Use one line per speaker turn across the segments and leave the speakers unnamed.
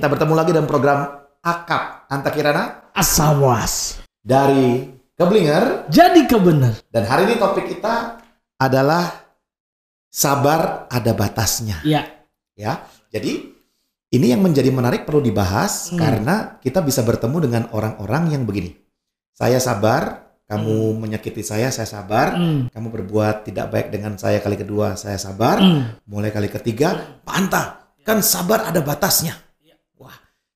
Kita bertemu lagi dalam program Akap Anta Kirana
Asawas.
dari Keblinger
Jadi kebenar.
dan hari ini topik kita adalah sabar ada batasnya
Ya.
ya. Jadi ini yang menjadi menarik perlu dibahas
Hmm.
karena kita bisa bertemu dengan orang-orang yang begini. Saya sabar, kamu menyakiti saya, saya sabar.
Hmm.
Kamu berbuat tidak baik dengan saya kali kedua, saya sabar.
Hmm.
Mulai kali ketiga, Pak Anta, kan sabar ada batasnya.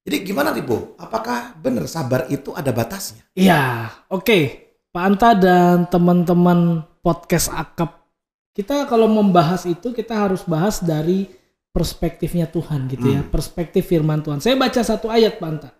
Jadi gimana nih Bu? Apakah benar sabar itu ada batasnya?
Ya, oke. Pak Anta dan teman-teman podcast Akap. Kita kalau membahas itu kita harus bahas dari perspektifnya Tuhan gitu ya.
Hmm.
Perspektif firman Tuhan. Saya baca satu ayat Pak Anta.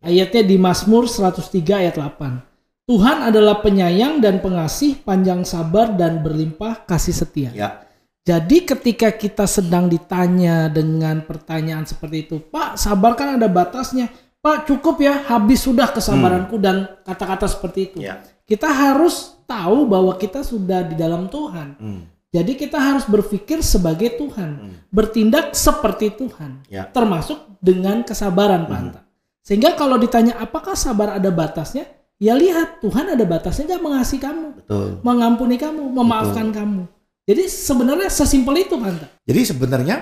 Ayatnya di Mazmur 103 ayat 8. Tuhan adalah penyayang dan pengasih, panjang sabar dan berlimpah kasih setia.
Ya.
Jadi ketika kita sedang ditanya dengan pertanyaan seperti itu, Pak sabar kan ada batasnya. Pak cukup ya, habis sudah kesabaranku dan kata-kata seperti itu.
Ya.
Kita harus tahu bahwa kita sudah di dalam Tuhan.
Hmm.
Jadi kita harus berpikir sebagai Tuhan,
Hmm.
bertindak seperti Tuhan,
Ya.
termasuk dengan kesabaran, Pak
Hmm.
Anta. Sehingga kalau ditanya apakah sabar ada batasnya, ya lihat Tuhan ada batasnya nggak mengasihi kamu,
Betul.
mengampuni kamu, memaafkan kamu. Jadi sebenarnya sesimpel itu, Pak Anta.
Jadi sebenarnya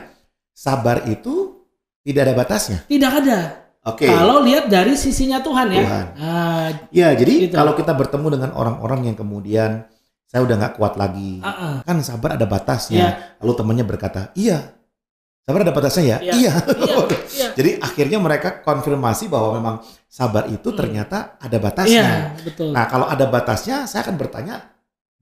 sabar itu tidak ada batasnya.
Tidak ada.
Oke.
Kalau lihat dari sisinya Tuhan ya.
Tuhan.
Ah,
Ya, jadi
Gitu.
kalau kita bertemu dengan orang-orang yang kemudian saya udah nggak kuat lagi,
ah, ah.
kan sabar ada batasnya.
Iya.
Lalu temannya berkata, iya, sabar ada batasnya ya.
Iya.
Iya.
Iya, iya.
Jadi akhirnya mereka konfirmasi bahwa memang sabar itu
Hmm.
ternyata ada
Iya,
batasnya.
betul.
Nah, kalau ada batasnya, saya akan bertanya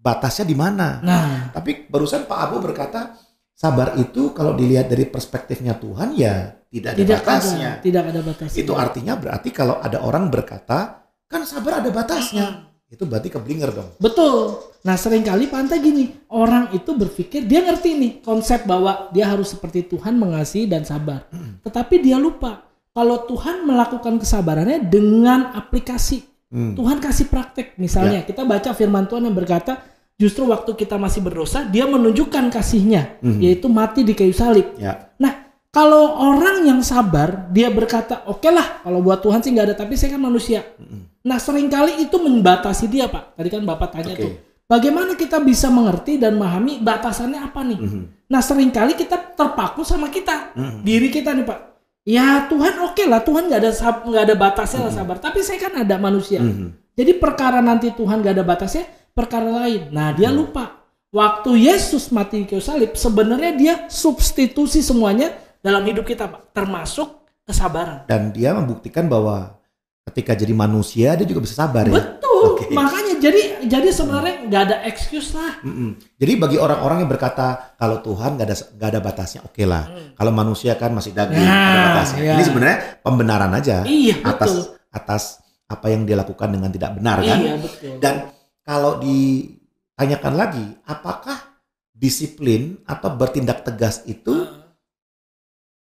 batasnya di mana.
Nah,
Tapi barusan Pak Abu berkata sabar itu kalau dilihat dari perspektifnya Tuhan ya tidak ada
tidak
batasnya.
ada, tidak ada batasnya.
Itu artinya berarti kalau ada orang berkata kan sabar ada batasnya. Itu berarti keblinger dong.
Betul. Nah, sering kali pantai gini, orang itu berpikir dia ngerti nih konsep bahwa dia harus seperti Tuhan mengasihi dan sabar. Tetapi dia lupa kalau Tuhan melakukan kesabarannya dengan aplikasi.
Hmm.
Tuhan kasih praktek. Misalnya, kita baca firman Tuhan yang berkata, justru waktu kita masih berdosa, dia menunjukkan kasihnya,
Mhm.
yaitu mati di kayu salib.
Ya.
Nah, kalau orang yang sabar, dia berkata, oke lah, kalau buat Tuhan sih nggak ada, tapi saya kan manusia.
Mhm.
Nah, sering kali itu membatasi dia, Pak. Tadi kan Bapak tanya
Oke.
tuh, bagaimana kita bisa mengerti dan memahami batasannya apa nih?
Mhm.
Nah, sering kali kita terpaku sama kita,
Mhm.
diri kita nih, Pak. Ya Tuhan oke lah, Tuhan nggak ada nggak ada batasnya lah sabar. Tapi saya kan ada manusia.
Mhm.
Jadi perkara nanti Tuhan nggak ada batasnya, perkara lain. Nah, dia lupa. Waktu Yesus mati di kayu salib, sebenarnya dia substitusi semuanya dalam hidup kita, Pak. Termasuk kesabaran.
Dan dia membuktikan bahwa ketika jadi manusia dia juga bisa sabar ya.
Betul.
Oke.
Makanya jadi jadi sebenarnya nggak ada excuse lah.
Mm-mm. Jadi bagi orang-orang yang berkata kalau Tuhan nggak ada nggak ada batasnya, oke lah. Kalau manusia kan masih daging
Nah,
ada batasnya.
ya.
Ini sebenarnya pembenaran aja
Iya,
atas
betul.
atas apa yang dia lakukan dengan tidak benar kan.
Iya, betul.
Dan kalau ditanyakan lagi, apakah disiplin atau bertindak tegas itu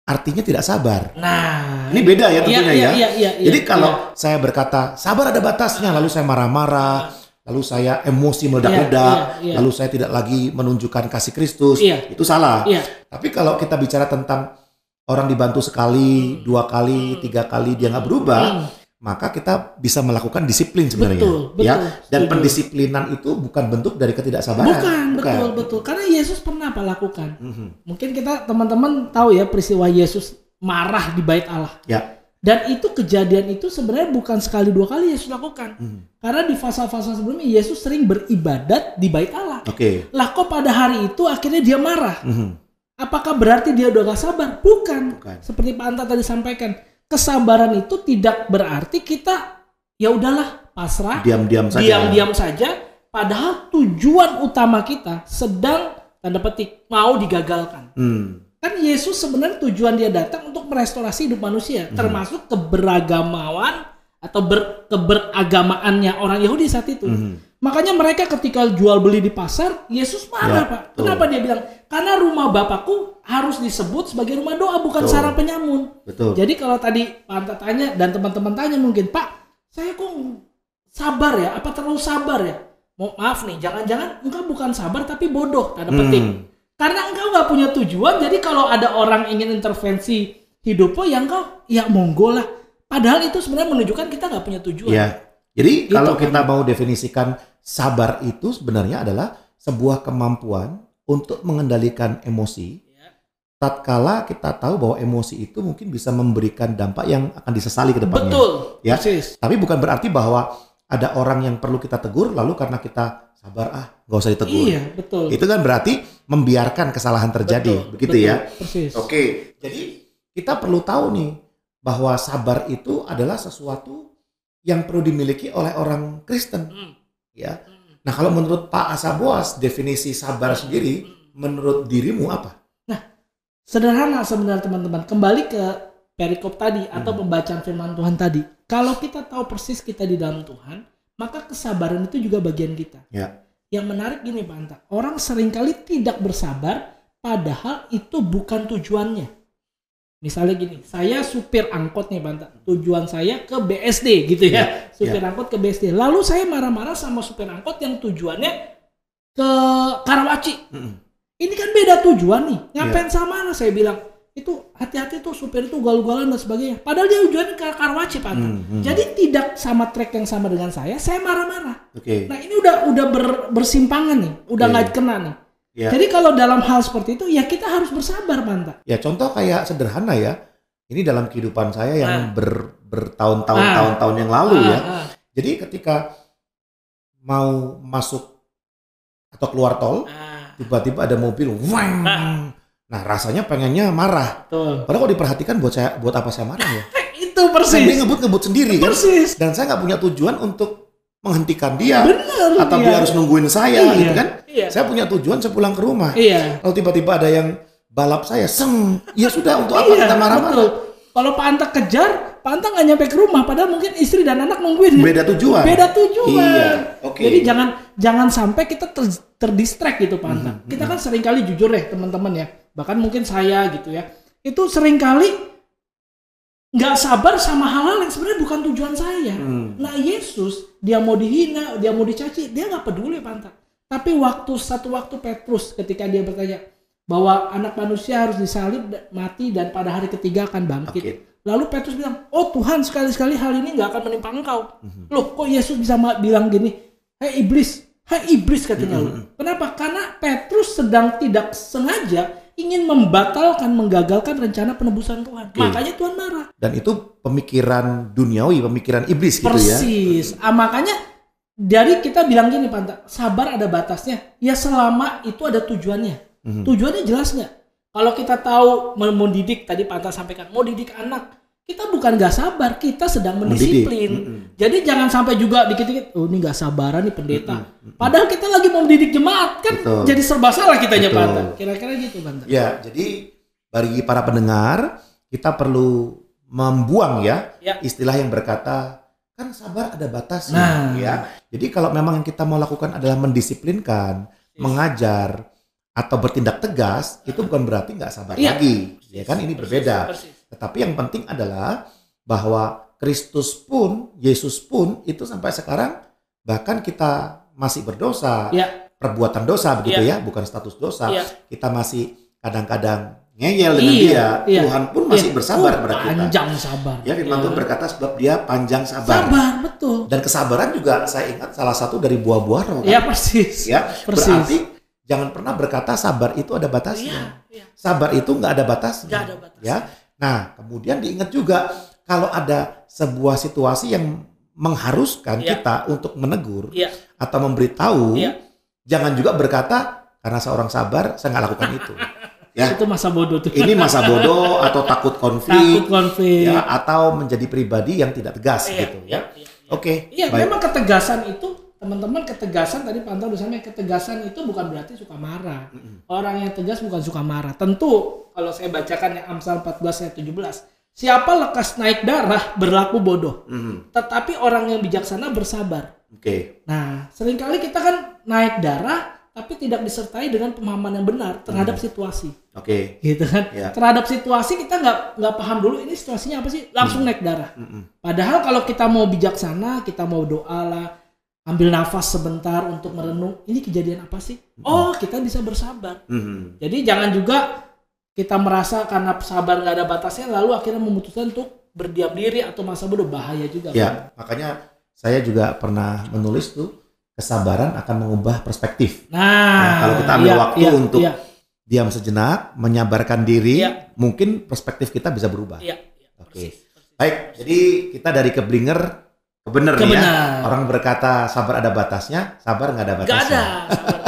artinya tidak sabar?
Nah,
Ini beda ya tentunya
iya,
ya.
Iya, iya, iya,
Jadi
iya.
kalau saya berkata sabar ada batasnya, lalu saya marah-marah, lalu saya emosi
Iya,
meledak-ledak,
iya, iya.
lalu saya tidak lagi menunjukkan kasih Kristus,
Iya.
itu salah.
Iya.
Tapi kalau kita bicara tentang orang dibantu sekali, dua kali, tiga kali dia nggak berubah,
Hmm.
Maka kita bisa melakukan disiplin sebenarnya.
Betul, betul.
ya. Dan
Setuju.
pendisiplinan itu bukan bentuk dari ketidaksabaran.
Bukan, betul, betul. Karena Yesus pernah apa lakukan?
Mhm.
Mungkin kita teman-teman tahu ya peristiwa Yesus marah di bait Allah.
Ya.
Dan itu kejadian itu sebenarnya bukan sekali dua kali Yesus lakukan.
Mhm.
Karena di fase-fase sebelumnya Yesus sering beribadat di bait Allah.
Oke.
Lah kok pada hari itu akhirnya dia marah?
Mhm.
Apakah berarti dia udah gak sabar? Bukan.
Bukan.
Seperti Pak Anta tadi sampaikan, kesabaran itu tidak berarti kita ya udahlah pasrah,
Diam-diam saja.
diam-diam saja. Padahal tujuan utama kita sedang tanda petik mau digagalkan.
Hmm.
Kan Yesus sebenarnya tujuan dia datang untuk merestorasi hidup manusia,
Hmm.
termasuk keberagamawan atau ber, keberagamaannya orang Yahudi saat itu.
Mhm.
Makanya mereka ketika jual beli di pasar, Yesus marah
Ya,
pak.
betul.
Kenapa dia bilang? Karena rumah bapakku harus disebut sebagai rumah doa, bukan
Betul.
sarang penyamun.
Betul.
Jadi kalau tadi Pak tanya dan teman-teman tanya mungkin, Pak, saya kok sabar ya? Apa terlalu sabar ya? Mau maaf nih, jangan-jangan engkau bukan sabar tapi bodoh, tanda petik.
Hmm.
Karena engkau nggak punya tujuan, jadi kalau ada orang ingin intervensi hidup lo yang kau ya monggo lah. Padahal itu sebenarnya menunjukkan kita nggak punya tujuan.
Ya. Jadi
Gitu
kalau
kan.
kita mau definisikan sabar itu sebenarnya adalah sebuah kemampuan untuk mengendalikan emosi
Ya.
tatkala kita tahu bahwa emosi itu mungkin bisa memberikan dampak yang akan disesali ke depannya.
Betul.
Ya.
Persis.
Tapi bukan berarti bahwa ada orang yang perlu kita tegur lalu karena kita sabar ah nggak usah ditegur.
Iya, betul.
Itu kan berarti membiarkan kesalahan terjadi,
Betul,
begitu
betul,
ya.
Persis.
Oke, jadi kita perlu tahu nih bahwa sabar itu adalah sesuatu yang perlu dimiliki oleh orang Kristen,
Hmm.
ya.
Hmm.
Nah, kalau menurut Pak Asaboas definisi sabar sendiri menurut dirimu apa?
Sederhana sebenarnya teman-teman. Kembali ke perikop tadi atau
Hmm.
pembacaan firman Tuhan tadi. Kalau kita tahu persis kita di dalam Tuhan, maka kesabaran itu juga bagian kita.
Ya.
Yang menarik gini Pak Anta, orang sering kali tidak bersabar padahal itu bukan tujuannya. Misalnya gini, saya supir angkot nih Pak Anta, tujuan saya ke BSD gitu ya, supir angkot ke BSD. Lalu saya marah-marah sama supir angkot yang tujuannya ke Karawaci.
Mm-mm.
Ini kan beda tujuan nih. Ngapain sama saya bilang itu hati-hati tuh supir itu galau-galau dan sebagainya. Padahal dia tujuannya ke Karawaci Pak Anta.
Hmm.
Jadi tidak sama track yang sama dengan saya, saya marah-marah.
Oke.
Nah ini udah udah ber- bersimpangan nih, udah
Oke.
nggak kena nih.
Ya.
Jadi kalau dalam hal seperti itu ya kita harus bersabar Panta.
Ya contoh kayak sederhana ya. Ini dalam kehidupan saya yang
Ah.
ber, bertahun-tahun
Ah.
tahun-tahun yang lalu ya.
Ah, ah,
Jadi ketika mau masuk atau keluar tol,
ah,
tiba-tiba ada mobil, wang.
Ah.
Nah rasanya pengennya marah.
betul.
Padahal kalau diperhatikan buat saya, buat apa saya marah ya?
Itu persis.
ngebut-ngebut sendiri kan?
Persis.
Dan saya nggak punya tujuan untuk menghentikan dia
Bener.
atau
iya.
dia harus nungguin saya
Iya.
gitu kan?
Iya.
Saya punya tujuan saya pulang ke rumah.
Iya.
Kalau tiba-tiba ada yang balap saya, seng, ya sudah untuk apa
Iya,
kita marah-marah?
Kalau Pak Anta kejar, Pak Anta nggak nyampe ke rumah, padahal mungkin istri dan anak nungguin.
Beda tujuan.
Beda tujuan.
Iya, oke.
Jadi jangan jangan sampai kita ter, terdistract gitu Pak Anta.
Mhm,
Kita kan sering kali jujur ya teman-teman ya. Bahkan mungkin saya gitu ya. Itu sering kali nggak sabar sama hal-hal yang sebenarnya bukan tujuan saya.
Hmm.
Nah Yesus dia mau dihina, dia mau dicaci, dia nggak peduli Pak Anta. Tapi waktu satu waktu Petrus ketika dia bertanya bahwa anak manusia harus disalib, mati dan pada hari ketiga akan bangkit.
Oke.
Lalu Petrus bilang, oh Tuhan sekali-sekali hal ini nggak akan menimpa engkau.
Mhm.
Loh kok Yesus bisa bilang gini, hei iblis, hei iblis katanya.
Mhm.
loh. Kenapa? Karena Petrus sedang tidak sengaja ingin membatalkan, menggagalkan rencana penebusan Tuhan.
Oke.
Makanya Tuhan marah.
Dan itu pemikiran duniawi, pemikiran iblis gitu ya.
Persis. Ah, makanya dari kita bilang gini Panta, sabar ada batasnya. Ya selama itu ada tujuannya.
Mhm.
Tujuannya jelas nggak? Kalau kita tahu mau didik tadi Panta sampaikan, mau didik anak, kita bukan nggak sabar, kita sedang mendisiplin.
Mm-mm.
Jadi jangan sampai juga dikit-dikit, oh ini nggak sabaran nih pendeta.
Mm-mm.
Padahal kita lagi mau mendidik jemaat kan,
Betul.
jadi serba salah kitanya
Betul.
Panta. Kira-kira gitu Panta.
Ya, jadi bagi para pendengar, kita perlu membuang ya,
Ya.
istilah yang berkata kan sabar ada batasnya
Nah.
ya. Jadi kalau memang yang kita mau lakukan adalah mendisiplinkan,
Yes.
mengajar atau bertindak tegas, itu bukan berarti nggak sabar
Iya.
lagi. Ya kan ini
Persis,
berbeda.
persis.
Tetapi yang penting adalah bahwa Kristus pun, Yesus pun itu sampai sekarang bahkan kita masih berdosa,
Ya.
perbuatan dosa begitu
Iya.
ya, bukan status dosa.
Iya.
Kita masih kadang-kadang ngeyel dengan
Iya,
dia.
iya.
Tuhan pun masih
Iya.
bersabar
Oh,
kepada kita.
Panjang sabar.
Ya firman
Ya.
Tuhan berkata sebab dia panjang sabar.
Sabar, betul.
Dan kesabaran juga saya ingat salah satu dari buah-buah roh. kan?
Ya persis.
Ya,
Persis.
berarti jangan pernah berkata sabar itu ada batasnya.
Iya, iya.
Sabar itu nggak ada batasnya.
Nggak ada batas.
Ya. Nah, kemudian diingat juga kalau ada sebuah situasi yang mengharuskan
Iya.
kita untuk menegur
Iya.
atau memberitahu,
Iya.
jangan juga berkata karena seorang sabar saya nggak lakukan itu. Ya,
Itu masa bodoh tuh.
ini masa bodoh atau takut
Takut
konflik,
konflik.
ya, atau menjadi pribadi yang tidak tegas
Iya,
gitu
iya,
ya.
iya.
Oke,
Iya,
baik.
memang ketegasan itu teman-teman ketegasan tadi pantau udah sampai ketegasan itu bukan berarti suka marah. Orang yang tegas bukan suka marah. Tentu kalau saya bacakan ya Amsal 14 ayat 17. Siapa lekas naik darah berlaku bodoh,
Mhm.
tetapi orang yang bijaksana bersabar.
Oke,
Nah, sering kali kita kan naik darah tapi tidak disertai dengan pemahaman yang benar terhadap situasi.
oke.
Gitu kan?
Ya.
Terhadap situasi kita nggak nggak paham dulu ini situasinya apa sih, langsung naik darah.
Mm-mm.
Padahal kalau kita mau bijaksana, kita mau doa lah, ambil nafas sebentar untuk merenung, ini kejadian apa sih? Oh, kita bisa bersabar.
Mhm.
Jadi jangan juga kita merasa karena sabar nggak ada batasnya lalu akhirnya memutuskan untuk berdiam diri atau masa bodoh bahaya juga. kan?
Ya, makanya saya juga pernah menulis tuh kesabaran akan mengubah perspektif.
Nah,
Nah, kalau kita ambil
iya,
waktu
iya,
untuk
iya,
Diam sejenak, menyabarkan diri,
Iya.
mungkin perspektif kita bisa berubah.
iya, iya,
Oke.
persis.
Baik, jadi kita dari keblinger ke bener nih ya. Orang berkata sabar ada batasnya, sabar nggak ada
Gak
batasnya.
nggak ada.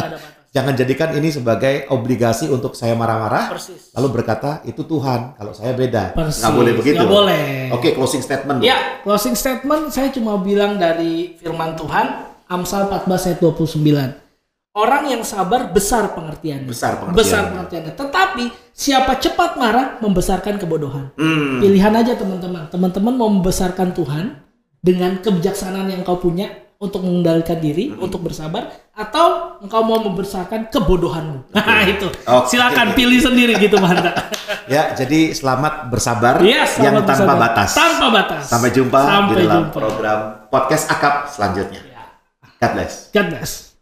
Jangan jadikan ini sebagai obligasi untuk saya marah-marah,
Persis.
lalu berkata itu Tuhan, kalau saya beda.
Persis.
Nggak boleh begitu.
Nggak boleh.
Oke, closing statement.
Ya, closing statement saya cuma bilang dari firman Tuhan Amsal 14 ayat 29. Orang yang sabar besar pengertiannya.
Besar pengertiannya.
Besar pengertiannya. Tetapi siapa cepat marah membesarkan kebodohan.
Hmm.
Pilihan aja teman-teman. Teman-teman mau membesarkan Tuhan dengan kebijaksanaan yang kau punya untuk mengendalikan diri, untuk bersabar, atau engkau mau membesarkan kebodohanmu. Nah itu.
Oke.
Silakan pilih sendiri gitu Manta.
Ya, jadi selamat bersabar
Iya,
yang
selamat
tanpa
bersabar.
batas.
Tanpa batas.
Sampai jumpa
Sampai
di dalam
jumpa.
program podcast akap selanjutnya.
Ya.
God bless.
God bless.